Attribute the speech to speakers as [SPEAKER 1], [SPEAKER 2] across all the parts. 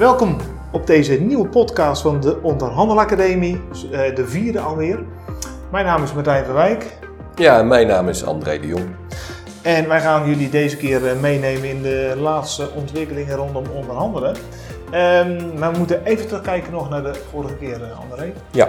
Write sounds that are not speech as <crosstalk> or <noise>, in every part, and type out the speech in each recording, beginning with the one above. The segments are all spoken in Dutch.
[SPEAKER 1] Welkom op deze nieuwe podcast van de Onderhandelacademie, eh, de vierde alweer. Mijn naam is Martijn van Wijk
[SPEAKER 2] Ja, en mijn naam is André de Jong.
[SPEAKER 1] en wij gaan jullie deze keer eh, meenemen in de laatste ontwikkelingen rondom onderhandelen. Ehm, maar we moeten even terugkijken nog naar de vorige keer, eh, André.
[SPEAKER 2] Ja.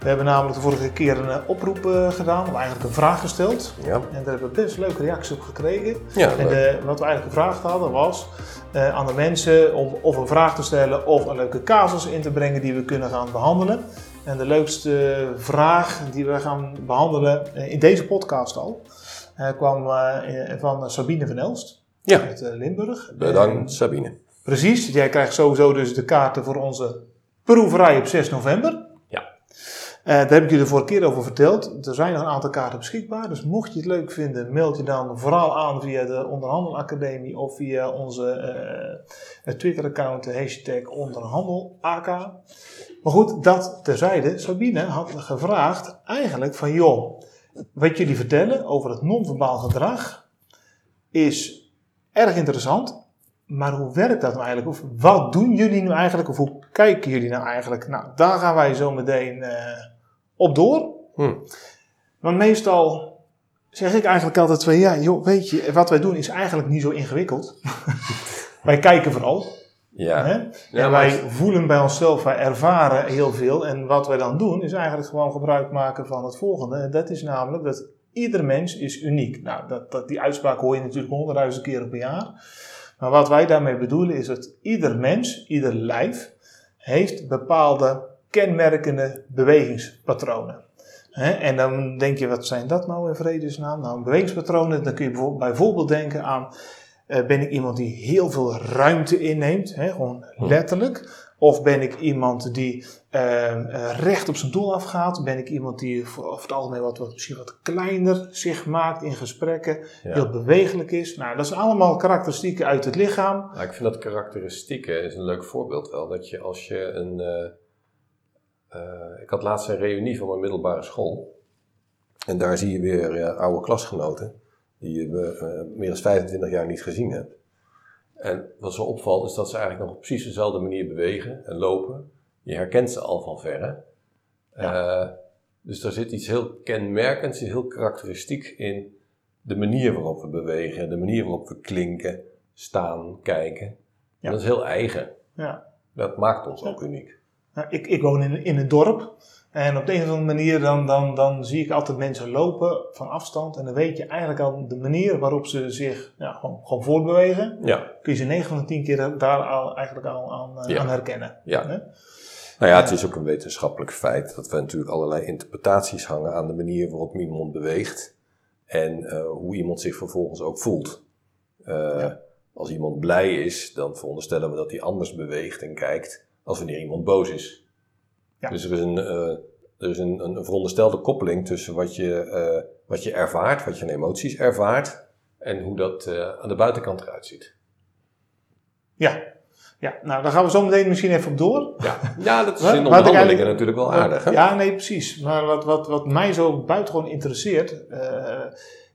[SPEAKER 1] We hebben namelijk de vorige keer een eh, oproep eh, gedaan, of eigenlijk een vraag gesteld.
[SPEAKER 2] Ja,
[SPEAKER 1] En daar hebben we best leuke reacties op gekregen.
[SPEAKER 2] ja
[SPEAKER 1] En
[SPEAKER 2] leuk.
[SPEAKER 1] eh, wat we eigenlijk gevraagd hadden was aan de mensen om of een vraag te stellen of een leuke casus in te brengen die we kunnen gaan behandelen. En de leukste vraag die we gaan behandelen eh, in deze podcast al kwam van Sabine van Elst
[SPEAKER 2] ja,
[SPEAKER 1] uit Limburg.
[SPEAKER 2] bedankt Sabine.
[SPEAKER 1] precies, jij krijgt sowieso dus de kaarten voor onze proeverij op 6 november. Eh, daar heb ik jullie de vorige keer over verteld. Er zijn nog een aantal kaarten beschikbaar. Dus mocht je het leuk vinden, meld je dan vooral aan via de Onderhandelacademie of via onze eh, Twitter-account, hashtag onderhandelak. Maar goed, dat terzijde. Sabine had gevraagd eigenlijk van joh, wat jullie vertellen over het non-verbaal gedrag is erg interessant. Maar hoe werkt dat nou eigenlijk? Of wat doen jullie nu eigenlijk? Of hoe kijken jullie nou eigenlijk? Nou, daar gaan wij zo meteen eh, op door.
[SPEAKER 2] Hm.
[SPEAKER 1] Want meestal zeg ik eigenlijk altijd van ja, joh, weet je, wat wij doen is eigenlijk niet zo ingewikkeld. <laughs> wij kijken vooral.
[SPEAKER 2] Ja,
[SPEAKER 1] Hè? En wij
[SPEAKER 2] het-
[SPEAKER 1] voelen bij onszelf, wij ervaren heel veel. En wat wij dan doen is eigenlijk gewoon gebruik maken van het volgende. En dat is namelijk dat ieder mens is uniek. Nou, dat, dat, die uitspraak hoor je natuurlijk honderdduizend keren per jaar. Maar wat wij daarmee bedoelen is dat ieder mens, ieder lijf, heeft bepaalde kenmerkende bewegingspatronen. En dan denk je, wat zijn dat nou in vredesnaam? Nou, bewegingspatronen, dan kun je bijvoorbeeld- denken aan, eh, ben ik iemand die heel veel ruimte inneemt, hè, gewoon letterlijk? Of ben ik iemand die eh, eh, recht op zijn doel afgaat? Ben ik iemand die voor, over het algemeen wat, wat, misschien wat kleiner zich maakt in gesprekken,
[SPEAKER 2] Ja.
[SPEAKER 1] heel bewegelijk is? Nou, dat zijn allemaal karakteristieken uit het lichaam.
[SPEAKER 2] Nou, ik vind dat karakteristieken is een leuk voorbeeld wel. Dat je als je een... eh, eh, ik had laatst een reunie van mijn middelbare school. En daar zie je weer oude klasgenoten. Die je eh, meer dan 25 jaar niet gezien hebt. En wat zo opvalt is dat ze eigenlijk nog op precies dezelfde manier bewegen en lopen. Je herkent ze al van verre. Eh, dus er zit iets heel kenmerkends, iets heel karakteristiek in de manier waarop we bewegen, de manier waarop we klinken, staan, kijken.
[SPEAKER 1] Ja.
[SPEAKER 2] Dat is heel eigen.
[SPEAKER 1] Ja.
[SPEAKER 2] Dat maakt ons ook uniek.
[SPEAKER 1] Nou, ik, ik woon in, in een dorp. En op de een of andere manier dan, dan, dan zie ik altijd mensen lopen van afstand. En dan weet je eigenlijk al de manier waarop ze zich ja, gewoon, gewoon voortbewegen.
[SPEAKER 2] Ja,
[SPEAKER 1] Kun je ze 9 van de 10 keer daar al, eigenlijk al aan, eh,
[SPEAKER 2] Ja.
[SPEAKER 1] aan herkennen.
[SPEAKER 2] ja.
[SPEAKER 1] Hè?
[SPEAKER 2] Nou ja, het is ook een wetenschappelijk feit dat we natuurlijk allerlei interpretaties hangen aan de manier waarop iemand beweegt en eh, hoe iemand zich vervolgens ook voelt. Eh. Als iemand blij is, dan veronderstellen we dat hij anders beweegt en kijkt als wanneer iemand boos is.
[SPEAKER 1] Ja.
[SPEAKER 2] Dus er is, een, eh, er is een, een veronderstelde koppeling tussen wat je, eh, wat je ervaart, wat je aan emoties ervaart en hoe dat eh, aan de buitenkant eruit ziet.
[SPEAKER 1] Ja. ja, nou daar gaan we zo meteen misschien even op door.
[SPEAKER 2] Ja, ja dat is in onderhandelingen natuurlijk wel aardig. Hè?
[SPEAKER 1] Ja, nee, precies. Maar wat, wat, wat mij zo buitengewoon interesseert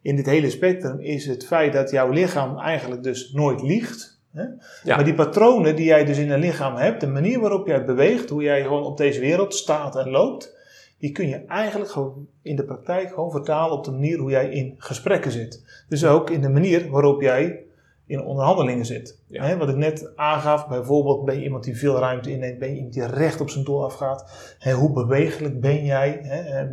[SPEAKER 1] in dit hele spectrum is het feit dat jouw lichaam eigenlijk dus nooit liegt.
[SPEAKER 2] Ja.
[SPEAKER 1] Maar die patronen die jij dus in een lichaam hebt, de manier waarop jij beweegt, hoe jij gewoon op deze wereld staat en loopt, die kun je eigenlijk gewoon in de praktijk gewoon vertalen op de manier hoe jij in gesprekken zit. Dus ook in de manier waarop jij in onderhandelingen zit.
[SPEAKER 2] Ja.
[SPEAKER 1] Wat ik net aangaf, bijvoorbeeld ben je iemand die veel ruimte inneemt, ben je iemand die recht op zijn doel afgaat. Hè, hoe bewegelijk ben jij, eh,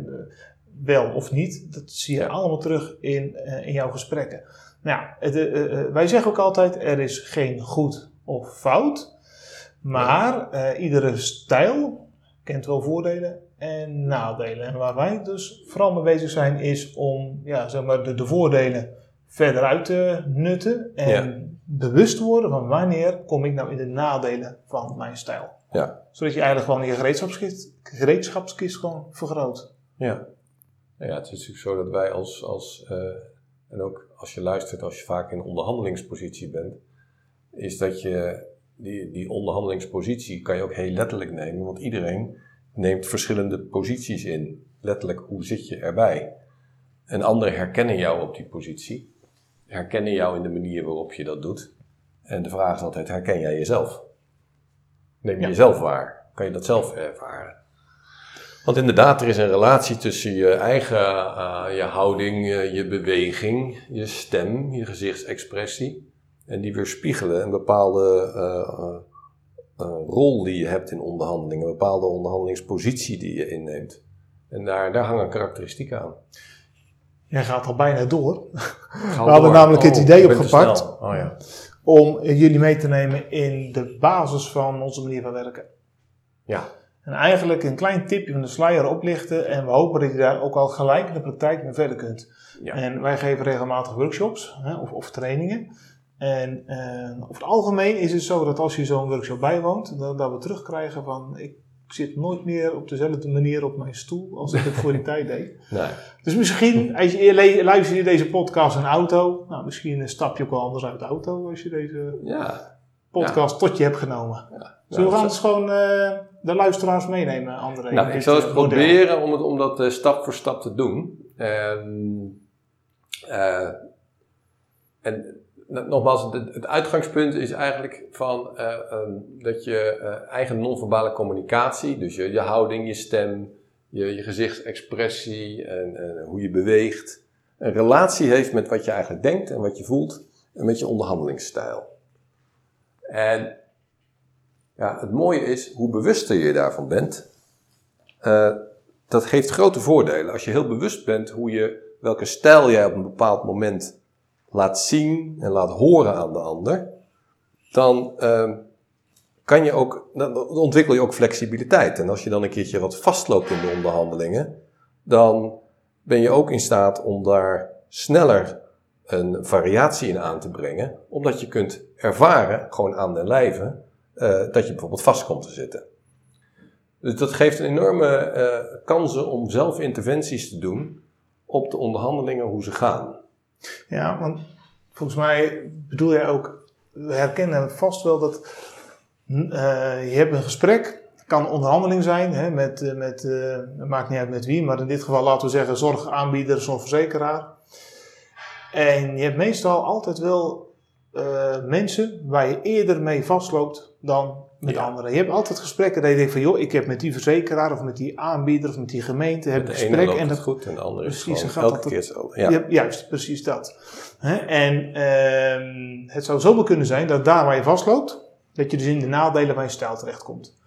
[SPEAKER 1] wel of niet, dat zie je allemaal terug in, eh, in jouw gesprekken. Nou, het, eh, eh, eh, wij zeggen ook altijd, er is geen goed of fout, maar iedere stijl kent wel voordelen en nadelen. En waar wij dus vooral mee bezig zijn, is om ja, zeg maar de, de voordelen verder uit te nutten en bewust worden van wanneer kom ik nou in de nadelen van mijn stijl.
[SPEAKER 2] Ja.
[SPEAKER 1] Zodat je eigenlijk gewoon je gereedschapskist, gereedschapskist gewoon vergroot.
[SPEAKER 2] Ja. Ja, het is natuurlijk zo dat wij als, als en ook als je luistert, als je vaak in onderhandelingspositie bent, is dat je die, die onderhandelingspositie kan je ook heel letterlijk nemen, want iedereen neemt verschillende posities in. Letterlijk, hoe zit je erbij? En anderen herkennen jou op die positie, herkennen jou in de manier waarop je dat doet. En de vraag is altijd, herken jij jezelf? Neem je
[SPEAKER 1] Ja.
[SPEAKER 2] jezelf waar? Kan je dat zelf ervaren? Want inderdaad, er is een relatie tussen je eigen eh, je houding, je, je beweging, je stem, je gezichtsexpressie. En die weerspiegelen een bepaalde eh, eh, eh, rol die je hebt in onderhandelingen, een bepaalde onderhandelingspositie die je inneemt. En daar, daar hangen karakteristieken aan.
[SPEAKER 1] Jij gaat al bijna door. We hadden
[SPEAKER 2] door.
[SPEAKER 1] namelijk het
[SPEAKER 2] Oh,
[SPEAKER 1] idee opgepakt.
[SPEAKER 2] Oh ja.
[SPEAKER 1] Om jullie mee te nemen in de basis van onze manier van werken.
[SPEAKER 2] Ja,
[SPEAKER 1] En eigenlijk een klein tipje van de sluier oplichten. En we hopen dat je daar ook al gelijk in de praktijk mee verder kunt.
[SPEAKER 2] Ja.
[SPEAKER 1] En wij geven regelmatig workshops hè, of, of trainingen. En eh, over het algemeen is het zo dat als je zo'n workshop bijwoont, dat, dat we terugkrijgen van ik zit nooit meer op dezelfde manier op mijn stoel als ik het voor die <laughs> tijd deed.
[SPEAKER 2] nee.
[SPEAKER 1] Dus misschien, als je luistert je deze podcast in de auto, nou misschien stap je ook wel anders uit de auto als je deze
[SPEAKER 2] Ja.
[SPEAKER 1] podcast tot je hebt genomen. Zullen we anders gewoon eh, de luisteraars meenemen, André?
[SPEAKER 2] Nou, ik zal eens
[SPEAKER 1] eh, model?
[SPEAKER 2] proberen om, het, om dat eh, stap voor stap te doen. En, eh, en nogmaals, het, het uitgangspunt is eigenlijk van eh, ehm, dat je eigen non-verbale communicatie, dus je, je houding, je stem, je, je gezichtsexpressie en, en hoe je beweegt, een relatie heeft met wat je eigenlijk denkt en wat je voelt en met je onderhandelingsstijl. En ja, het mooie is, hoe bewuster je daarvan bent, eh, dat geeft grote voordelen. Als je heel bewust bent hoe je, welke stijl jij op een bepaald moment laat zien en laat horen aan de ander, dan ehm, kan je ook, ontwikkel je ook flexibiliteit. En als je dan een keertje wat vastloopt in de onderhandelingen, dan ben je ook in staat om daar sneller een variatie in aan te brengen, omdat je kunt ervaren, gewoon aan de lijve, eh, dat je bijvoorbeeld vast komt te zitten. Dus dat geeft een enorme eh, kansen om zelf interventies te doen op de onderhandelingen hoe ze gaan.
[SPEAKER 1] Ja, want volgens mij bedoel jij ook, we herkennen vast wel dat hm, eh, je hebt een gesprek, kan onderhandeling zijn, hè, met, eh, met eh, maakt niet uit met wie, maar in dit geval laten we zeggen zorgaanbieder, zorgverzekeraar. En je hebt meestal altijd wel eh, mensen waar je eerder mee vastloopt dan met
[SPEAKER 2] Ja.
[SPEAKER 1] anderen. Je hebt altijd gesprekken dat je denkt van joh, ik heb met die verzekeraar of met die aanbieder of met die gemeente heb
[SPEAKER 2] de
[SPEAKER 1] een
[SPEAKER 2] ene
[SPEAKER 1] gesprek en
[SPEAKER 2] het
[SPEAKER 1] dat
[SPEAKER 2] goed en de andere is
[SPEAKER 1] Precies, gaat
[SPEAKER 2] elke
[SPEAKER 1] dat-
[SPEAKER 2] keer hetzelfde. Ja.
[SPEAKER 1] ja. juist, precies dat. Hè, En ehm, het zou zomaar kunnen zijn dat daar waar je vastloopt, dat je dus in de nadelen van je stijl terechtkomt.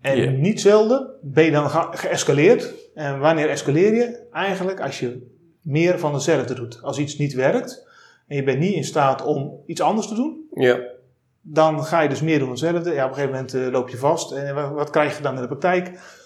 [SPEAKER 1] En niet zelden ben je dan ge- geëscaleerd. En wanneer escaleer je? Eigenlijk als je meer van hetzelfde doet. Als iets niet werkt en je bent niet in staat om iets anders te doen,
[SPEAKER 2] ja.
[SPEAKER 1] dan ga je dus meer doen hetzelfde. Ja, op een gegeven moment eh, loop je vast. En wat, wat krijg je dan in de praktijk?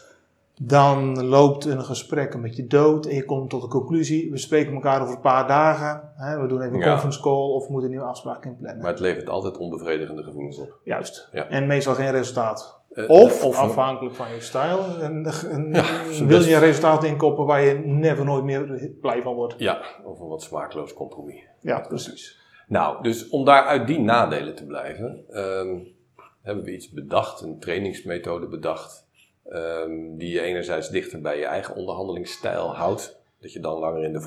[SPEAKER 1] Dan loopt een gesprek met je dood en je komt tot de conclusie. We spreken elkaar over een paar dagen. Hè, we doen even een
[SPEAKER 2] Ja.
[SPEAKER 1] conference call of we moeten een nieuwe afspraak inplannen.
[SPEAKER 2] Maar het levert altijd onbevredigende gevoelens op.
[SPEAKER 1] Juist.
[SPEAKER 2] Ja.
[SPEAKER 1] En meestal geen resultaat.
[SPEAKER 2] Eh,
[SPEAKER 1] Of,
[SPEAKER 2] of
[SPEAKER 1] afhankelijk van je stijl, en, en-
[SPEAKER 2] Ja, zo
[SPEAKER 1] wil je een resultaat inkoppen waar je never nooit meer blij van wordt.
[SPEAKER 2] Ja, of een wat smaakloos compromis.
[SPEAKER 1] Ja, precies.
[SPEAKER 2] Nou, dus om daar uit die nadelen te blijven, ehm, hebben we iets bedacht, een trainingsmethode bedacht, ehm, die je enerzijds dichter bij je eigen onderhandelingsstijl houdt, dat je dan langer in de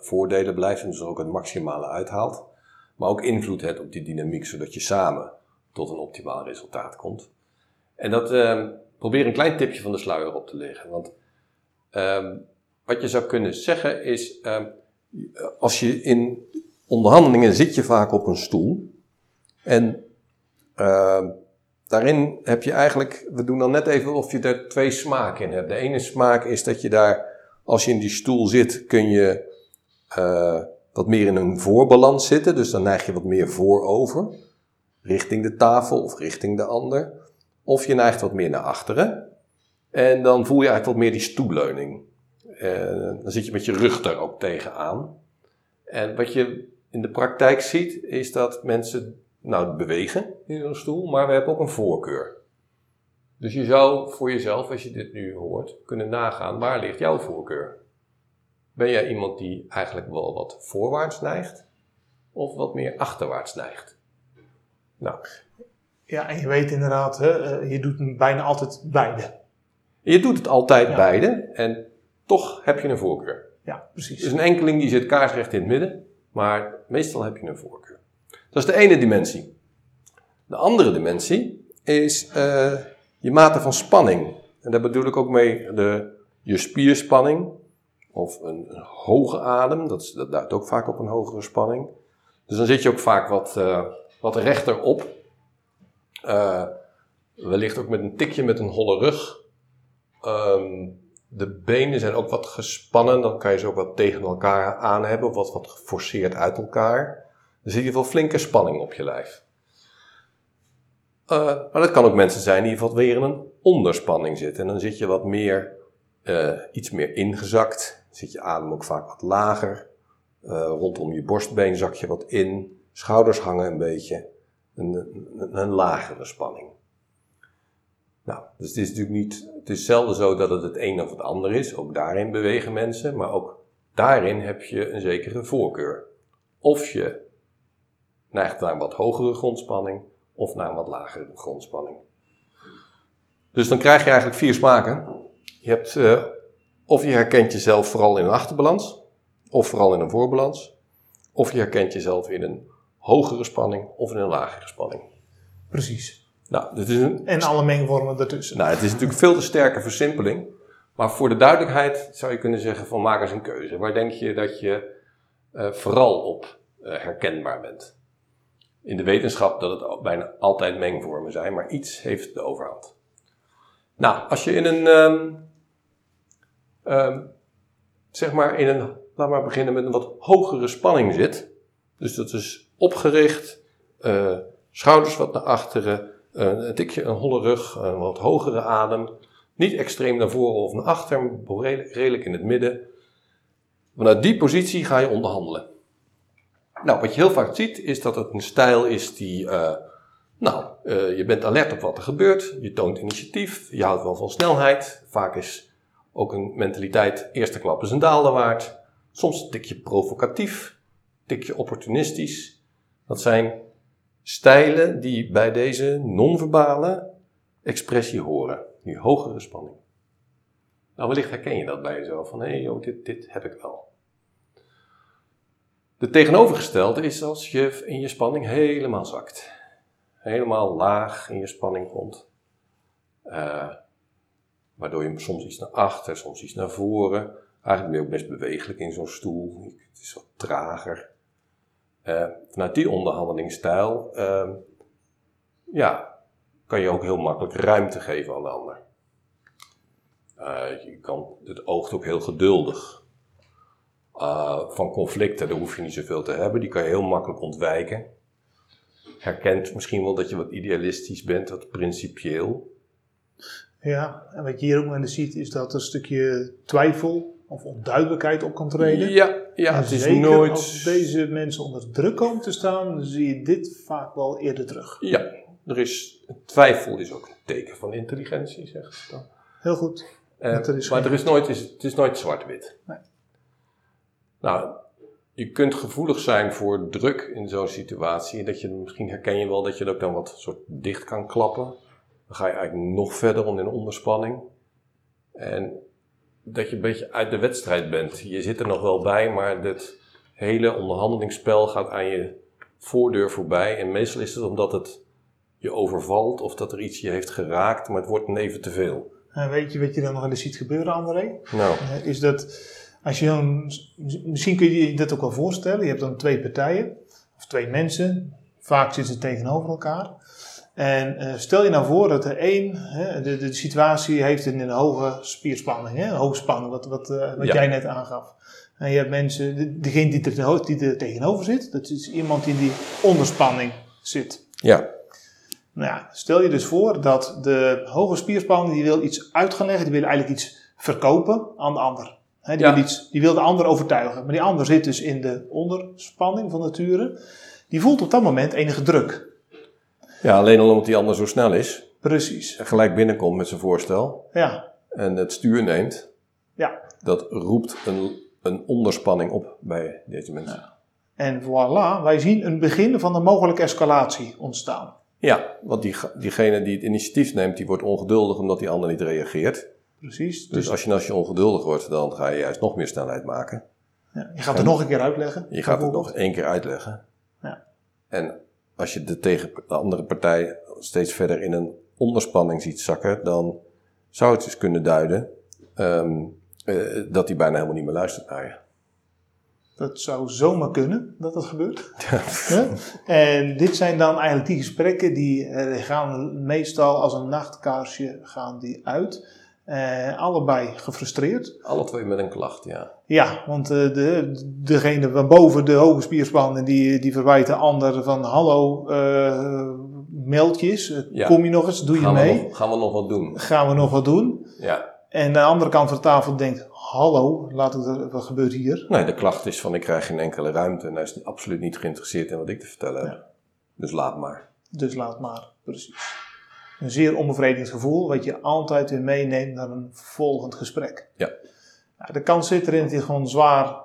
[SPEAKER 2] voordelen blijft en dus er ook het maximale uithaalt, maar ook invloed hebt op die dynamiek, zodat je samen tot een optimaal resultaat komt. En dat ehm, probeer een klein tipje van de sluier op te leggen, want ehm, wat je zou kunnen zeggen is, ehm, als je in onderhandelingen zit je vaak op een stoel. En daarin heb je eigenlijk, we doen dan net even of je er twee smaken in hebt. De ene smaak is dat je daar, als je in die stoel zit, kun je eh, wat meer in een voorbalans zitten. Dus dan neig je wat meer voorover, richting de tafel of richting de ander. Of je neigt wat meer naar achteren. En dan voel je eigenlijk wat meer die stoelleuning. Eh, dan zit je met je rug daar ook tegenaan. En wat je in de praktijk ziet, is dat mensen nou bewegen in zo'n stoel, maar we hebben ook een voorkeur. Dus je zou voor jezelf, als je dit nu hoort, kunnen nagaan, waar ligt jouw voorkeur? Ben jij iemand die eigenlijk wel wat voorwaarts neigt, of wat meer achterwaarts neigt? Nou,
[SPEAKER 1] Ja, en je weet inderdaad, hè, eh, je doet bijna altijd beide.
[SPEAKER 2] je doet het altijd
[SPEAKER 1] Ja.
[SPEAKER 2] beide, en toch heb je een voorkeur.
[SPEAKER 1] Ja, precies.
[SPEAKER 2] Dus een enkeling die zit kaarsrecht in het midden, maar meestal heb je een voorkeur. Dat is de ene dimensie. De andere dimensie is uh, je mate van spanning. En daar bedoel ik ook mee de, je spierspanning. Of een, een hoge adem, dat, is, dat duidt ook vaak op een hogere spanning. Dus dan zit je ook vaak wat, uh, wat rechter op. Uh, wellicht ook met een tikje met een holle rug. Um, de benen zijn ook wat gespannen, dan kan je ze ook wat tegen elkaar aan hebben, of wat, wat geforceerd uit elkaar. Dan zie je wel flinke spanning op je lijf. Uh, maar dat kan ook mensen zijn die wat weer in een onderspanning zitten. En dan zit je wat meer, uh, iets meer ingezakt. Dan zit je adem ook vaak wat lager. Rondom je borstbeen zak je wat in. Schouders hangen een beetje. Een, lagere spanning. Nou, dus het is natuurlijk niet, het is zelden zo dat het het een of het ander is. Ook daarin bewegen mensen, maar ook daarin heb je een zekere voorkeur. Of je neigt naar een wat hogere grondspanning, of naar een wat lagere grondspanning. Dus dan krijg je eigenlijk vier smaken. Je hebt, uh, of je herkent jezelf vooral in een achterbalans, of vooral in een voorbalans, of je herkent jezelf in een hogere spanning of in een lagere spanning.
[SPEAKER 1] Precies.
[SPEAKER 2] Nou, dit is een,
[SPEAKER 1] en alle mengvormen ertussen.
[SPEAKER 2] Nou, het is natuurlijk veel te sterke versimpeling. Maar voor de duidelijkheid zou je kunnen zeggen van maak eens een keuze. Waar denk je dat je uh, vooral op uh, herkenbaar bent? In de wetenschap dat het bijna altijd mengvormen zijn, maar iets heeft de overhand. Nou, als je in een, um, um, zeg maar in een, laat maar beginnen met een wat hogere spanning zit. Dus dat is opgericht, uh, schouders wat naar achteren, een tikje een holle rug, een wat hogere adem. Niet extreem naar voren of naar achter, redelijk in het midden. Vanuit die positie ga je onderhandelen. Nou, wat je heel vaak ziet, is dat het een stijl is die, uh, nou, uh, je bent alert op wat er gebeurt, je toont initiatief, je houdt wel van snelheid. Vaak is ook een mentaliteit, eerste klap is een daalder waard. Soms een tikje provocatief, een tikje opportunistisch. Dat zijn stijlen die bij deze non-verbale expressie horen. Die hogere spanning. Nou, wellicht herken je dat bij jezelf. Van, hé, hey, joh, dit, dit heb ik wel. De tegenovergestelde is als je in je spanning helemaal zakt. Helemaal laag in je spanning komt. Uh, waardoor je soms iets naar achter, soms iets naar voren. Eigenlijk ben je ook best bewegelijk in zo'n stoel. Het is wat trager. Uh, vanuit die onderhandelingsstijl uh, ja, kan je ook heel makkelijk ruimte geven aan de ander. Uh, je kan, het oogt ook heel geduldig. van conflicten, daar hoef je niet zoveel te hebben, die kan je heel makkelijk ontwijken. Herkent misschien wel dat je wat idealistisch bent, wat principieel.
[SPEAKER 1] Ja, en wat je hier ook wel ziet, is dat er een stukje twijfel of onduidelijkheid op kan treden.
[SPEAKER 2] Ja, ja het is nooit...
[SPEAKER 1] als deze mensen onder druk komen te staan, dan zie je dit vaak wel eerder terug.
[SPEAKER 2] Ja, er is, twijfel is ook een teken van intelligentie, zegt ze dan.
[SPEAKER 1] Heel goed.
[SPEAKER 2] Uh, er is maar er is nooit, is, het is nooit zwart-wit. Nee. Nou, je kunt gevoelig zijn voor druk in zo'n situatie. Dat je, misschien herken je wel dat je dat ook dan wat soort dicht kan klappen. Dan ga je eigenlijk nog verder om in onderspanning. En dat je een beetje uit de wedstrijd bent. Je zit er nog wel bij, maar het hele onderhandelingsspel gaat aan je voordeur voorbij. En meestal is het omdat het je overvalt of dat er iets je heeft geraakt, maar het wordt een even te veel.
[SPEAKER 1] En weet je wat je dan nog eens ziet gebeuren, André?
[SPEAKER 2] Nou.
[SPEAKER 1] Eh, is dat als je dan, misschien kun je je dat ook wel voorstellen. Je hebt dan twee partijen of twee mensen. Vaak zitten ze tegenover elkaar. En uh, stel je nou voor dat de een hè, de, de situatie heeft in een hoge spierspanning, hè, een hoge spanning, wat, wat, uh, wat ja. jij net aangaf. En je hebt mensen, de, degene die er, die er tegenover zit, dat is iemand die in die onderspanning zit.
[SPEAKER 2] Ja.
[SPEAKER 1] Nou ja, stel je dus voor dat de hoge spierspanning, die wil iets uit gaan leggen, die wil eigenlijk iets verkopen aan de ander. He, die, ja. wil iets, die wil de ander overtuigen. Maar die ander zit dus in de onderspanning van nature. Die voelt op dat moment enige druk.
[SPEAKER 2] Ja, alleen al omdat die ander zo snel is.
[SPEAKER 1] Precies.
[SPEAKER 2] En gelijk binnenkomt met zijn voorstel.
[SPEAKER 1] Ja.
[SPEAKER 2] En het stuur neemt.
[SPEAKER 1] Ja.
[SPEAKER 2] Dat roept een, een onderspanning op bij deze mensen. Ja.
[SPEAKER 1] En voilà, wij zien een begin van een mogelijke escalatie ontstaan.
[SPEAKER 2] Ja, want die, diegene die het initiatief neemt, die wordt ongeduldig omdat die ander niet reageert.
[SPEAKER 1] Precies.
[SPEAKER 2] Dus, dus als, je, als je ongeduldig wordt, dan ga je juist nog meer snelheid maken.
[SPEAKER 1] Ja, je gaat het nog een keer uitleggen.
[SPEAKER 2] Je gaat het nog één keer uitleggen.
[SPEAKER 1] Ja.
[SPEAKER 2] En als je de, tegen, de andere partij steeds verder in een onderspanning ziet zakken, dan zou het dus kunnen duiden ehm, eh, dat hij bijna helemaal niet meer luistert naar je.
[SPEAKER 1] Dat zou zomaar kunnen dat dat gebeurt. <laughs> Ja. En dit zijn dan eigenlijk die gesprekken die eh, gaan meestal als een nachtkaarsje gaan die uit. Eh, allebei gefrustreerd.
[SPEAKER 2] Alle twee met een klacht, ja.
[SPEAKER 1] Ja, want eh, de, degene van boven de hoge spierspannen die, die verwijt de ander van hallo eh,
[SPEAKER 2] Ja.
[SPEAKER 1] kom je nog eens, doe je
[SPEAKER 2] we,
[SPEAKER 1] mee?
[SPEAKER 2] nog, gaan we nog wat doen?
[SPEAKER 1] Gaan we nog wat doen?
[SPEAKER 2] Ja.
[SPEAKER 1] En de andere kant van de tafel denkt, hallo, laat het, er- wat gebeurt hier?
[SPEAKER 2] Nee, de klacht is van ik krijg geen enkele ruimte en hij is absoluut niet geïnteresseerd in wat ik te vertellen heb.
[SPEAKER 1] Ja.
[SPEAKER 2] Dus laat maar.
[SPEAKER 1] Dus laat maar, precies. Een zeer onbevredigend gevoel, wat je altijd weer meeneemt naar een volgend gesprek.
[SPEAKER 2] Ja.
[SPEAKER 1] Nou, de kans zit erin dat hij gewoon zwaar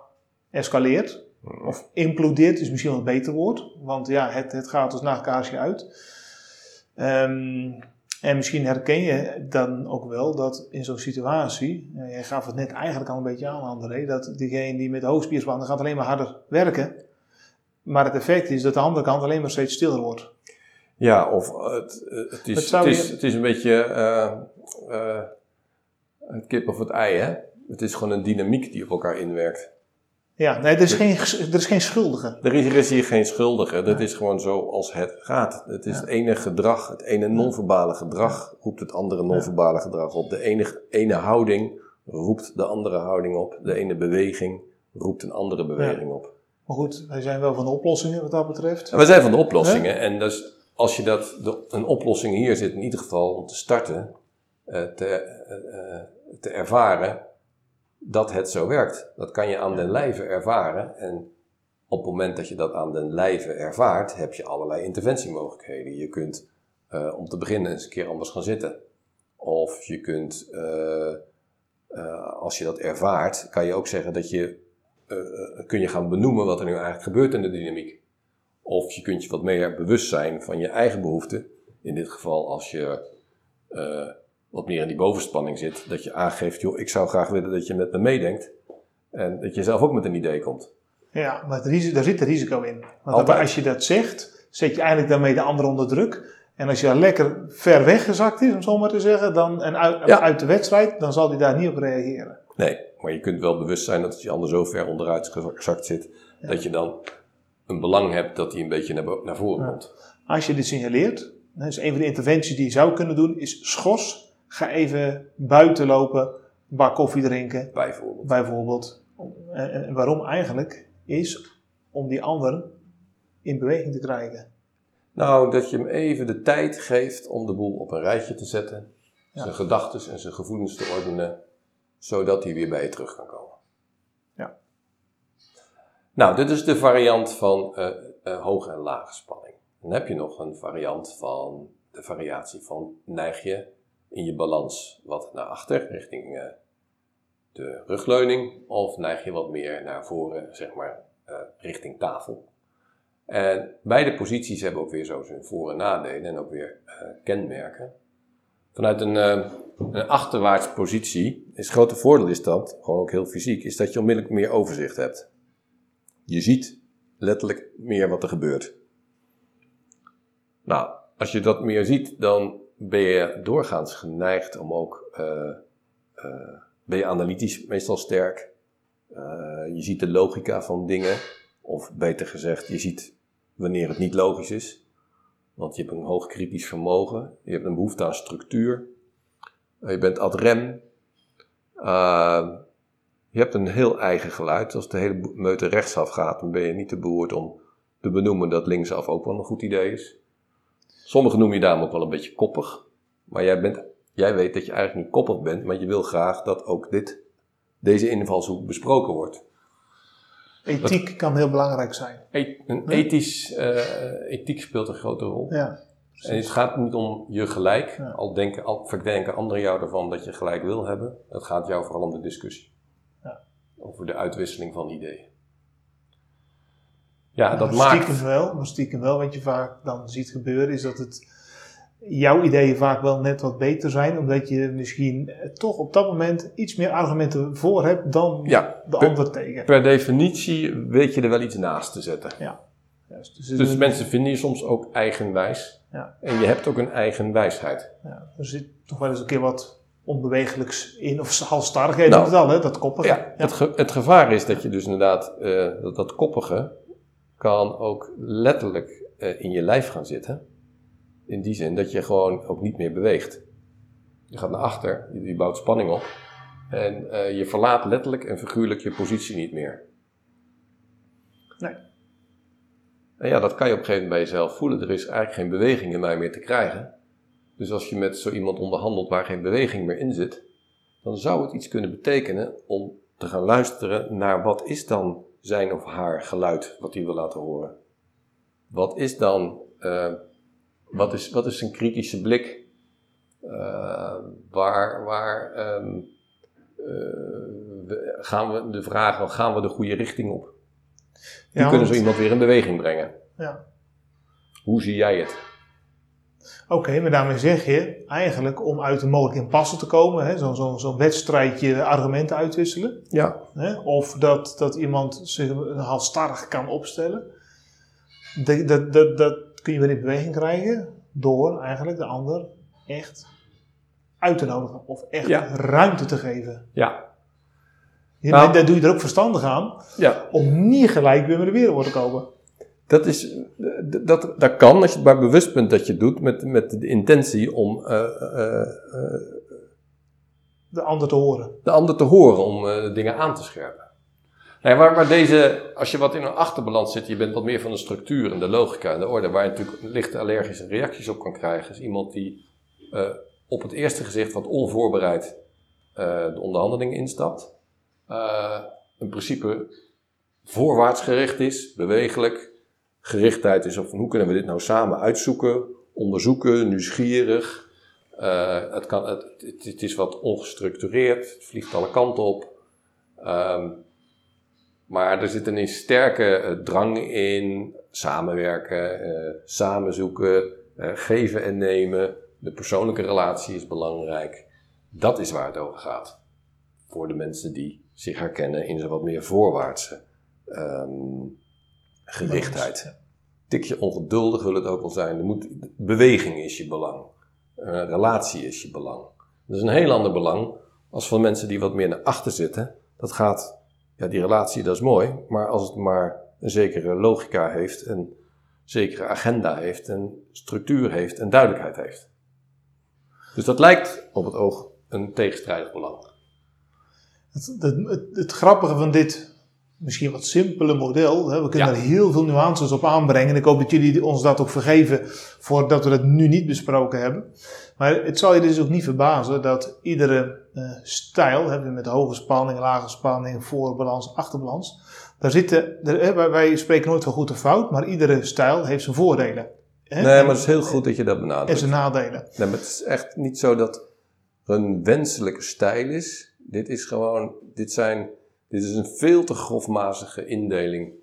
[SPEAKER 1] escaleert. Of implodeert is misschien wel een beter woord. Want ja, het, het gaat als nachtkaarsje uit. Ehm, en misschien herken je dan ook wel dat in zo'n situatie, jij gaf het net eigenlijk al een beetje aan André, dat diegene die met hoogspierspannen gaat alleen maar harder werken. Maar het effect is dat de andere kant alleen maar steeds stiller wordt.
[SPEAKER 2] Ja, of eh, het, eh, het,
[SPEAKER 1] Het
[SPEAKER 2] is, het, is,
[SPEAKER 1] je-
[SPEAKER 2] het is een beetje eh, eh, het kip of het ei, hè? Het is gewoon een dynamiek die op elkaar inwerkt.
[SPEAKER 1] Ja, nee, er is geen, er is geen schuldige.
[SPEAKER 2] Er is, er is hier geen schuldige. Dat is gewoon zo als het gaat. Het is
[SPEAKER 1] Ja.
[SPEAKER 2] het ene gedrag, het ene non-verbale gedrag roept het andere non-verbale gedrag op. De ene, ene houding roept de andere houding op. De ene beweging roept een andere beweging op.
[SPEAKER 1] Maar goed, wij zijn wel van de oplossingen wat dat betreft.
[SPEAKER 2] We zijn van de oplossingen. En dus als je dat, de- een oplossing hier zit, in ieder geval om te starten, eh, te, eh, eh, te ervaren dat het zo werkt. Dat kan je aan den lijve ervaren. En op het moment dat je dat aan den lijve ervaart, heb je allerlei interventiemogelijkheden. Je kunt om te beginnen eens een keer anders gaan zitten. Of je kunt, als je dat ervaart, kan je ook zeggen dat je, kun je gaan benoemen wat er nu eigenlijk gebeurt in de dynamiek. Of je kunt je wat meer bewust zijn van je eigen behoeften. In dit geval als je eh, wat meer in die bovenspanning zit. Dat je aangeeft, joh, ik zou graag willen dat je met me meedenkt. En dat je zelf ook met een idee komt.
[SPEAKER 1] Ja, maar risico, daar zit een risico in. Want
[SPEAKER 2] Altijd.
[SPEAKER 1] als je dat zegt, zet je eigenlijk daarmee de ander onder druk. En als je lekker ver weggezakt is, om zo maar te zeggen, dan, en uit,
[SPEAKER 2] Ja.
[SPEAKER 1] uit de wedstrijd, dan zal hij daar niet op reageren.
[SPEAKER 2] Nee, maar je kunt wel bewust zijn dat als je ander zo ver onderuit gezakt zit. Dat je dan een belang hebt dat hij een beetje naar, naar voren
[SPEAKER 1] Ja.
[SPEAKER 2] komt.
[SPEAKER 1] Als je dit signaleert, dus een van de interventies die je zou kunnen doen, is schors. Ga even buiten lopen, een bak koffie drinken,
[SPEAKER 2] Bijvoorbeeld.
[SPEAKER 1] bijvoorbeeld. En, en waarom eigenlijk? Is om die ander in beweging te krijgen.
[SPEAKER 2] Nou, dat je hem even de tijd geeft om de boel op een rijtje te zetten.
[SPEAKER 1] Ja.
[SPEAKER 2] Zijn gedachten en zijn gevoelens te ordenen. Zodat hij weer bij je terug kan komen. Nou, dit is de variant van eh, eh, hoge en lage spanning. Dan heb je nog een variant van de variatie van neig je in je balans wat naar achter, richting eh, de rugleuning, of neig je wat meer naar voren, zeg maar, richting tafel. En beide posities hebben ook weer zo zijn voor- en nadelen en ook weer kenmerken. Vanuit een, een achterwaarts positie is het grote voordeel is dat, gewoon ook heel fysiek, is dat je onmiddellijk meer overzicht hebt. Je ziet letterlijk meer wat er gebeurt. Nou, als je dat meer ziet, dan ben je doorgaans geneigd om ook, eh, eh, ben je analytisch meestal sterk. Eh, je ziet de logica van dingen, of beter gezegd, je ziet wanneer het niet logisch is. Want je hebt een hoog kritisch vermogen, je hebt een behoefte aan structuur, je bent ad rem. Je hebt een heel eigen geluid. Als de hele meute rechtsaf gaat, dan ben je niet te behoord om te benoemen dat linksaf ook wel een goed idee is. Sommigen noemen je daarom ook wel een beetje koppig. Maar jij, bent, jij weet dat je eigenlijk niet koppig bent, maar je wil graag dat ook dit, deze invalshoek besproken wordt.
[SPEAKER 1] Ethiek kan heel belangrijk zijn.
[SPEAKER 2] E- een ethisch, eh, ethiek speelt een grote rol.
[SPEAKER 1] Ja,
[SPEAKER 2] En het gaat niet om je gelijk,
[SPEAKER 1] Ja.
[SPEAKER 2] al, denken, al verdenken anderen jou ervan dat je gelijk wil hebben. Het gaat jou vooral om de discussie. Over de uitwisseling van ideeën. Ja, dat
[SPEAKER 1] Nou,
[SPEAKER 2] maakt...
[SPEAKER 1] Stiekem wel, maar stiekem wel. Wat je vaak dan ziet gebeuren is dat het jouw ideeën vaak wel net wat beter zijn. Omdat je misschien toch op dat moment iets meer argumenten voor hebt dan
[SPEAKER 2] Ja,
[SPEAKER 1] de ander tegen.
[SPEAKER 2] Per definitie weet je er wel iets naast te zetten.
[SPEAKER 1] Ja. Juist. Dus,
[SPEAKER 2] Dus mensen vinden je soms ook eigenwijs.
[SPEAKER 1] Ja.
[SPEAKER 2] En je hebt ook een eigen wijsheid.
[SPEAKER 1] ja, er zit toch wel eens een keer wat onbewegelijks in, of halstarrigheid
[SPEAKER 2] Nou,
[SPEAKER 1] het al, hè, dat koppige.
[SPEAKER 2] Ja, Het, ge- het gevaar is dat je dus inderdaad, eh, dat, dat koppige kan ook letterlijk eh, in je lijf gaan zitten. In die zin dat je gewoon ook niet meer beweegt. Je gaat naar achter, je, je bouwt spanning op. En eh, je verlaat letterlijk en figuurlijk je positie niet meer.
[SPEAKER 1] Nee.
[SPEAKER 2] En ja, dat kan je op een gegeven moment bij jezelf voelen. Er is eigenlijk geen beweging in mij meer te krijgen. Dus als je met zo iemand onderhandelt waar geen beweging meer in zit, dan zou het iets kunnen betekenen om te gaan luisteren naar wat is dan zijn of haar geluid wat hij wil laten horen. Wat is dan, eh, wat, is, wat is een kritische blik? Eh, waar waar ehm, eh, gaan we de vraag, gaan we de goede richting op?
[SPEAKER 1] Ja,
[SPEAKER 2] kunnen zo iemand weer in beweging brengen.
[SPEAKER 1] Ja.
[SPEAKER 2] Hoe zie jij het?
[SPEAKER 1] Oké, maar daarmee zeg je eigenlijk om uit een mogelijk impasse te komen, zo'n zo, zo'n wedstrijdje argumenten uitwisselen.
[SPEAKER 2] Ja.
[SPEAKER 1] Hè, of dat, dat iemand zich halstarrig kan opstellen. Dat, dat, dat, dat kun je weer in beweging krijgen door eigenlijk de ander echt uit te nodigen. Of echt
[SPEAKER 2] Ja.
[SPEAKER 1] ruimte te geven.
[SPEAKER 2] Ja.
[SPEAKER 1] Ja,
[SPEAKER 2] Nou-
[SPEAKER 1] daar doe je er ook verstandig aan
[SPEAKER 2] Ja.
[SPEAKER 1] om niet gelijk weer met de wereld te komen.
[SPEAKER 2] Dat, is, d- dat, dat kan als je maar bewust bent dat je het doet met, met de intentie om eh, eh, eh,
[SPEAKER 1] De ander te horen.
[SPEAKER 2] de ander te horen, om eh, dingen aan te scherpen. Nee, waar, waar deze, als je wat in een achterbalans zit, je bent wat meer van de structuur en de logica en de orde, waar je natuurlijk lichte allergische reacties op kan krijgen, is iemand die eh, op het eerste gezicht wat onvoorbereid eh, de onderhandeling instapt. Eh, in principe voorwaarts gericht is, bewegelijk, gerichtheid is op van hoe kunnen we dit nou samen uitzoeken, onderzoeken, nieuwsgierig. Eh, het, kan, het, het, is wat ongestructureerd, het vliegt alle kanten op. Ehm, maar er zit een sterke eh, drang in, samenwerken, eh samenzoeken, geven en nemen. De persoonlijke relatie is belangrijk. Dat is waar het over gaat. Voor de mensen die zich herkennen in zo'n wat meer voorwaartse ehm, gerichtheid. Tikje ongeduldig wil het ook wel zijn. Er moet, beweging is je belang. Eh, relatie is je belang. Dat is een heel ander belang als van mensen die wat meer naar achter zitten. Dat gaat, ja, die relatie dat is mooi, maar als het maar een zekere logica heeft, een zekere agenda heeft, een structuur heeft en duidelijkheid heeft. Dus dat lijkt op het oog een tegenstrijdig belang.
[SPEAKER 1] Het, het, grappige van dit misschien wat simpele model, hè, we kunnen
[SPEAKER 2] Ja.
[SPEAKER 1] er heel veel nuances op aanbrengen. En ik hoop dat jullie ons dat ook vergeven voordat we het nu niet besproken hebben. Maar het zal je dus ook niet verbazen dat iedere eh, stijl, hè, met hoge spanning, lage spanning, voorbalans, achterbalans, daar zitten, er, hè, wij, spreken nooit van goed of fout, maar iedere stijl heeft zijn voordelen. Hè,
[SPEAKER 2] Nee, maar het is heel goed dat je dat
[SPEAKER 1] en
[SPEAKER 2] benadrukt.
[SPEAKER 1] zijn nadelen.
[SPEAKER 2] Nee, maar het is echt niet zo dat een wenselijke stijl is. Dit is gewoon, dit zijn, dit is een veel te grofmazige indeling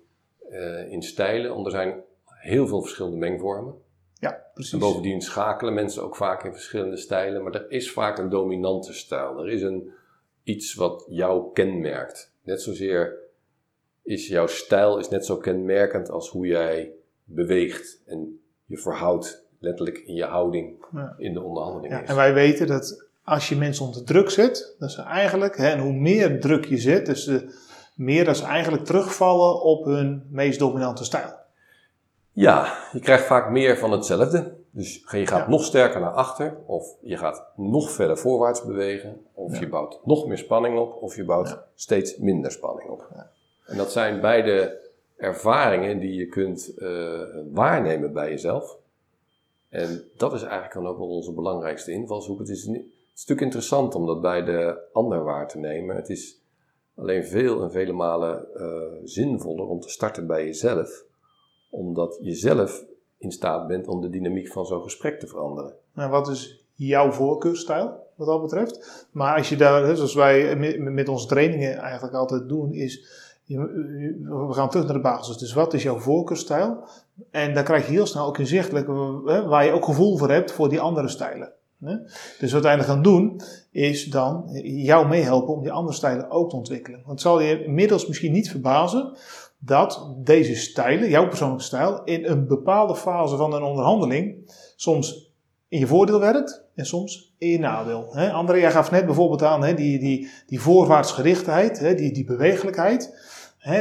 [SPEAKER 2] eh, in stijlen. Want er zijn heel veel verschillende mengvormen.
[SPEAKER 1] Ja, precies.
[SPEAKER 2] En bovendien schakelen mensen ook vaak in verschillende stijlen. Maar er is vaak een dominante stijl. Er is een, iets wat jou kenmerkt. Net zozeer is jouw stijl is net zo kenmerkend als hoe jij beweegt en je verhoudt. Letterlijk in je houding
[SPEAKER 1] Ja.
[SPEAKER 2] in de onderhandeling.
[SPEAKER 1] Ja,
[SPEAKER 2] is.
[SPEAKER 1] en wij weten dat als je mensen onder druk zet, dat ze eigenlijk, hè, en hoe meer druk je zet, dus de, meer dat ze eigenlijk terugvallen op hun meest dominante stijl.
[SPEAKER 2] Ja, je krijgt vaak meer van hetzelfde. Dus je gaat
[SPEAKER 1] Ja.
[SPEAKER 2] nog sterker naar achter, of je gaat nog verder voorwaarts bewegen, of
[SPEAKER 1] Ja.
[SPEAKER 2] je bouwt nog meer spanning op, of je bouwt
[SPEAKER 1] Ja.
[SPEAKER 2] steeds minder spanning op. En dat zijn beide ervaringen die je kunt eh, waarnemen bij jezelf. En dat is eigenlijk dan ook wel onze belangrijkste invalshoek. Het is, niet, is interessant om dat bij de ander waar te nemen. Het is alleen veel en vele malen eh, zinvoller om te starten bij jezelf omdat je zelf in staat bent om de dynamiek van zo'n gesprek te veranderen.
[SPEAKER 1] Nou, wat is jouw voorkeurstijl, wat dat betreft? Maar als je daar, zoals wij met, onze trainingen eigenlijk altijd doen, is, we gaan terug naar de basis. Dus wat is jouw voorkeurstijl? En dan krijg je heel snel ook inzichtelijk hè, waar je ook gevoel voor hebt voor die andere stijlen. Dus wat wij gaan doen, is dan jou meehelpen om die andere stijlen ook te ontwikkelen. Want het zal je inmiddels misschien niet verbazen dat deze stijlen, jouw persoonlijke stijl, in een bepaalde fase van een onderhandeling soms in je voordeel werkt en soms in je nadeel. André, jij gaf net bijvoorbeeld aan die, die, die voorwaartsgerichtheid, die, die bewegelijkheid.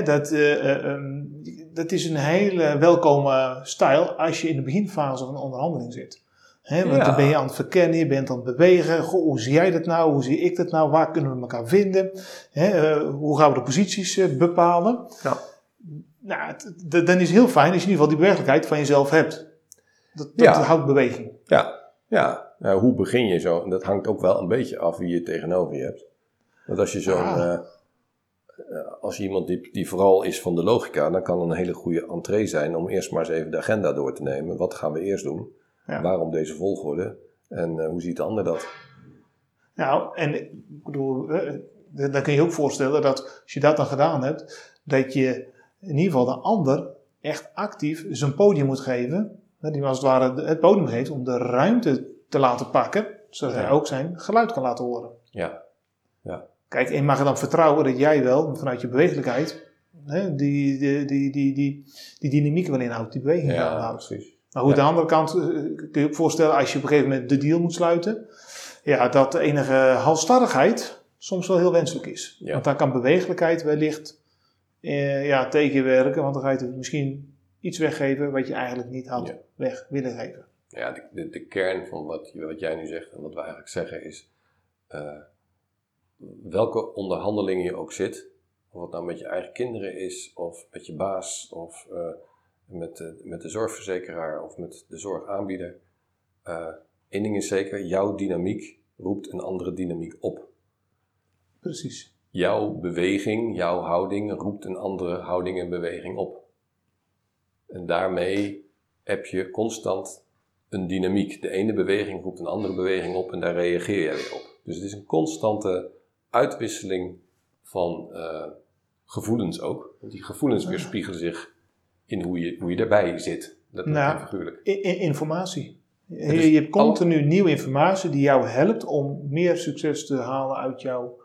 [SPEAKER 1] Dat, uh, um, dat is een hele welkome stijl als je in de beginfase van een onderhandeling zit. Want
[SPEAKER 2] Ja.
[SPEAKER 1] dan ben je aan het verkennen, je bent aan het bewegen. Goh, hoe zie jij dat nou? Hoe zie ik dat nou? Waar kunnen we elkaar vinden? Uh, hoe gaan we de posities uh, bepalen?
[SPEAKER 2] Ja.
[SPEAKER 1] Nou, dan is het heel fijn als je in ieder geval die bewegelijkheid van jezelf hebt. Dat, dat
[SPEAKER 2] Ja.
[SPEAKER 1] houdt beweging.
[SPEAKER 2] Ja, ja. Nou, hoe begin je zo? En dat hangt ook wel een beetje af wie je tegenover je hebt. Want als je zo'n.
[SPEAKER 1] Ah.
[SPEAKER 2] eh, eh, als iemand die, die vooral is van de logica, dan kan een hele goede entree zijn om eerst maar eens even de agenda door te nemen. Wat gaan we eerst doen?
[SPEAKER 1] Ja.
[SPEAKER 2] Waarom deze volgorde? En eh, hoe ziet de ander dat?
[SPEAKER 1] Nou, en ik bedoel, eh, dan kun je je ook voorstellen dat als je dat dan gedaan hebt, dat je in ieder geval de ander echt actief zijn podium moet geven. hè, Die als het ware het podium geeft om de ruimte te laten pakken, zodat hij
[SPEAKER 2] Ja.
[SPEAKER 1] ook zijn geluid kan laten horen.
[SPEAKER 2] Ja,
[SPEAKER 1] Kijk, en mag er dan vertrouwen dat jij wel, vanuit je bewegelijkheid, hè, die, die, die, die, die, die dynamiek wel inhoudt, die beweging
[SPEAKER 2] ja
[SPEAKER 1] inhoudt.
[SPEAKER 2] precies.
[SPEAKER 1] Maar goed,
[SPEAKER 2] Ja.
[SPEAKER 1] aan de andere kant eh, kun je je ook voorstellen, als je op een gegeven moment de deal moet sluiten, ja, dat de enige halstarrigheid soms wel heel wenselijk is.
[SPEAKER 2] Ja.
[SPEAKER 1] Want daar kan bewegelijkheid wellicht eh, ja, tegenwerken, want dan ga je het misschien iets weggeven wat je eigenlijk niet had
[SPEAKER 2] Ja.
[SPEAKER 1] weg willen geven.
[SPEAKER 2] Ja, de, de, de kern van wat, wat jij nu zegt en wat we eigenlijk zeggen is: eh, welke onderhandelingen je ook zit, of het nou met je eigen kinderen is, of met je baas, of eh, met, de, met de zorgverzekeraar of met de zorgaanbieder. eh één ding is zeker: jouw dynamiek roept een andere dynamiek op.
[SPEAKER 1] Precies.
[SPEAKER 2] Jouw beweging, jouw houding roept een andere houding en beweging op. En daarmee heb je constant een dynamiek. De ene beweging roept een andere beweging op en daar reageer je weer op. Dus het is een constante uitwisseling van eh, gevoelens ook. Want die gevoelens weerspiegelen zich in hoe je, hoe je erbij zit. Dat
[SPEAKER 1] Nou.
[SPEAKER 2] is figuurlijk.
[SPEAKER 1] Informatie. Je, je hebt continu nieuwe informatie die jou helpt om meer succes te halen uit jouw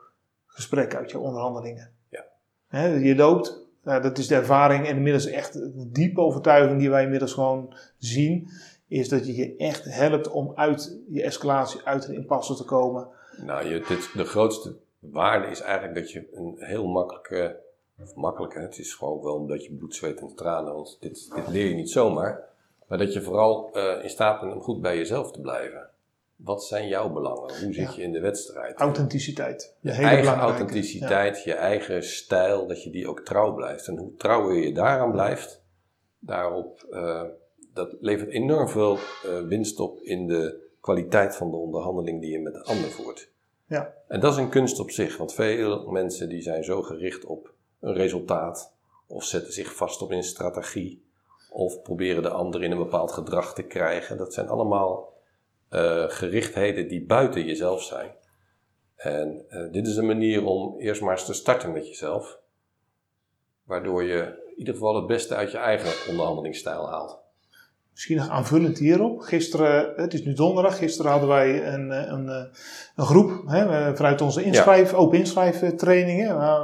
[SPEAKER 1] gesprek, uit jouw onderhandelingen.
[SPEAKER 2] Ja.
[SPEAKER 1] Je loopt, nou, dat is de ervaring en inmiddels echt de diepe overtuiging die wij inmiddels gewoon zien, is dat je je echt helpt om uit je escalatie, uit een impasse te komen.
[SPEAKER 2] Nou, je, dit, de grootste waarde is eigenlijk dat je een heel makkelijke, of makkelijke, het is gewoon wel omdat je bloed, zweet en tranen, want dit, dit leer je niet zomaar, maar dat je vooral eh, in staat bent om goed bij jezelf te blijven. Wat zijn jouw belangen? Hoe zit je in de wedstrijd?
[SPEAKER 1] Authenticiteit.
[SPEAKER 2] je
[SPEAKER 1] hele
[SPEAKER 2] eigen authenticiteit, je eigen stijl, dat je die ook trouw blijft. En hoe trouwer je daaraan blijft, daarop, eh, dat levert enorm veel eh, winst op in de kwaliteit van de onderhandeling die je met de ander voert.
[SPEAKER 1] Ja.
[SPEAKER 2] En dat is een kunst op zich, want veel mensen die zijn zo gericht op een resultaat, of zetten zich vast op een strategie, of proberen de ander in een bepaald gedrag te krijgen. Dat zijn allemaal eh, gerichtheden die buiten jezelf zijn. En eh, dit is een manier om eerst maar eens te starten met jezelf, waardoor je in ieder geval het beste uit je eigen onderhandelingsstijl haalt.
[SPEAKER 1] Misschien nog aanvullend hierop. Gisteren, het is nu donderdag, gisteren hadden wij een, eh, een, eh, een groep hè, vanuit onze inschrijf, open inschrijftrainingen. Waar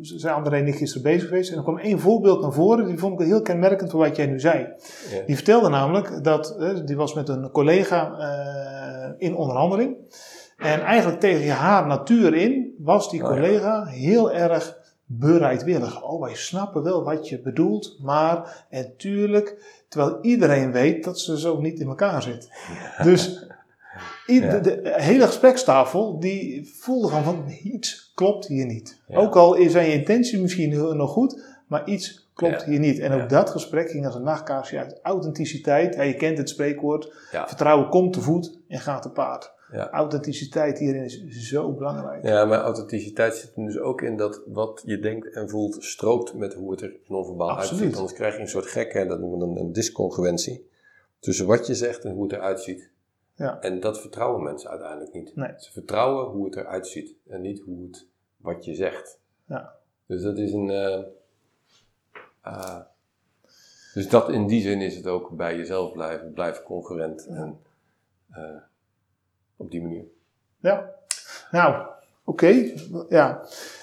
[SPEAKER 1] zijn André en ik gisteren bezig geweest. En er kwam één voorbeeld naar voren, die vond ik heel kenmerkend voor wat jij nu zei.
[SPEAKER 2] Ja.
[SPEAKER 1] Die vertelde namelijk dat, eh, die was met een collega in onderhandeling. En eigenlijk tegen haar natuur in was die
[SPEAKER 2] Oh
[SPEAKER 1] collega heel erg bereidwillig. Oh, wij snappen wel wat je bedoelt, maar en tuurlijk, terwijl iedereen weet dat ze zo niet in elkaar zit. Dus
[SPEAKER 2] Ja.
[SPEAKER 1] de, de hele gesprekstafel, die voelde gewoon van iets klopt hier niet.
[SPEAKER 2] Ja.
[SPEAKER 1] Ook al zijn je intentie misschien nog goed, maar iets klopt hier niet. En ook dat gesprek ging als een nachtkaarsje uit. Authenticiteit, je kent het spreekwoord, vertrouwen komt te voet en gaat te paard.
[SPEAKER 2] Ja.
[SPEAKER 1] Authenticiteit hierin is zo belangrijk.
[SPEAKER 2] Ja, maar authenticiteit zit er dus ook in dat wat je denkt en voelt strookt met hoe het er non-verbaal uitziet. Anders krijg je een soort gekke, dat noemen we dan een discongruentie, tussen wat je zegt en hoe het eruit ziet.
[SPEAKER 1] Ja.
[SPEAKER 2] En dat vertrouwen mensen uiteindelijk niet.
[SPEAKER 1] Nee.
[SPEAKER 2] Ze vertrouwen hoe het eruit ziet en niet hoe het, wat je zegt.
[SPEAKER 1] Ja.
[SPEAKER 2] Dus dat is een... eh, ah, dus dat in die zin is het ook bij jezelf blijven, blijf concurrent en eh, op die manier.
[SPEAKER 1] Ja. Nou, oké. Ja.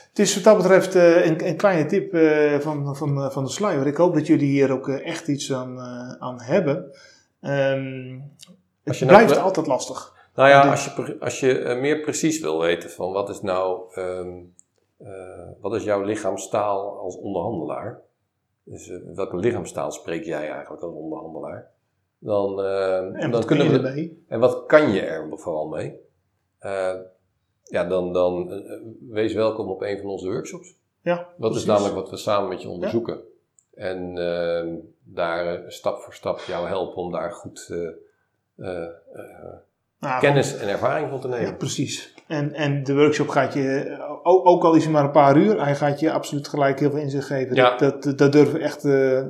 [SPEAKER 1] Het is wat dat betreft uh, een, een, kleine tip uh, van, van, van de sluier. Ik hoop dat jullie hier ook echt iets aan, aan hebben. Um, het nou blijft altijd lastig.
[SPEAKER 2] Nou ja, als je, als je meer precies wil weten van wat is nou, um, wat is jouw lichaamstaal als onderhandelaar? Dus welke lichaamstaal spreek jij eigenlijk als onderhandelaar? Dan,
[SPEAKER 1] en dan kunnen we ermee?
[SPEAKER 2] En wat kan je er vooral mee? ja, dan, dan uh, wees welkom op een van onze workshops.
[SPEAKER 1] Ja,
[SPEAKER 2] dat precies. is namelijk wat we samen met je onderzoeken. Ja. En daar stap voor stap jou helpen om daar goed nou, kennis en ervaring van te nemen. Ja,
[SPEAKER 1] precies. En, en de workshop gaat je, ook, ook al is het maar een paar uur, hij gaat je absoluut gelijk heel veel inzicht geven. Ja. Dat, dat, dat durven we echt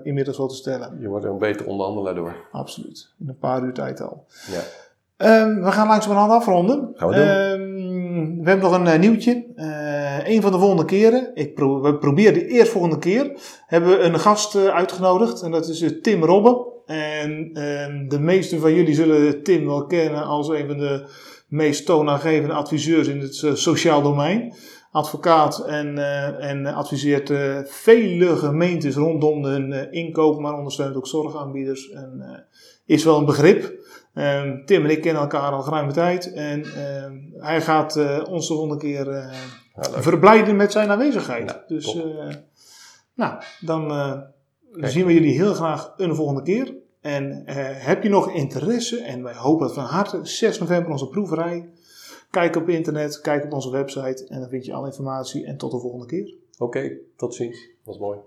[SPEAKER 1] inmiddels wel te stellen.
[SPEAKER 2] Je wordt er een beter onderhandelaar door.
[SPEAKER 1] Absoluut. In een paar uur tijd al.
[SPEAKER 2] Ja.
[SPEAKER 1] Um, we gaan langzamerhand afronden.
[SPEAKER 2] Gaan we doen. Um,
[SPEAKER 1] we hebben nog een uh, nieuwtje. Uh, een van de volgende keren, ik pro we proberen de eerstvolgende keer, hebben we een gast uitgenodigd. En dat is Tim Robben. En ehm, de meesten van jullie zullen Tim wel kennen als een van de meest toonaangevende adviseurs in het sociaal domein. Advocaat en, en adviseert vele gemeentes rondom hun inkoop, maar ondersteunt ook zorgaanbieders. En is wel een begrip. Um, Tim en ik kennen elkaar al geruime tijd. En um, hij gaat ons de volgende keer ja, verblijden met zijn aanwezigheid. Dus nou, dan zien we jullie heel graag een volgende keer. En heb je nog interesse, en wij hopen dat van harte, 6 november onze proeverij. Kijk op internet, kijk op onze website en dan vind je alle informatie. En tot de volgende keer.
[SPEAKER 2] Oké, tot ziens. Was mooi.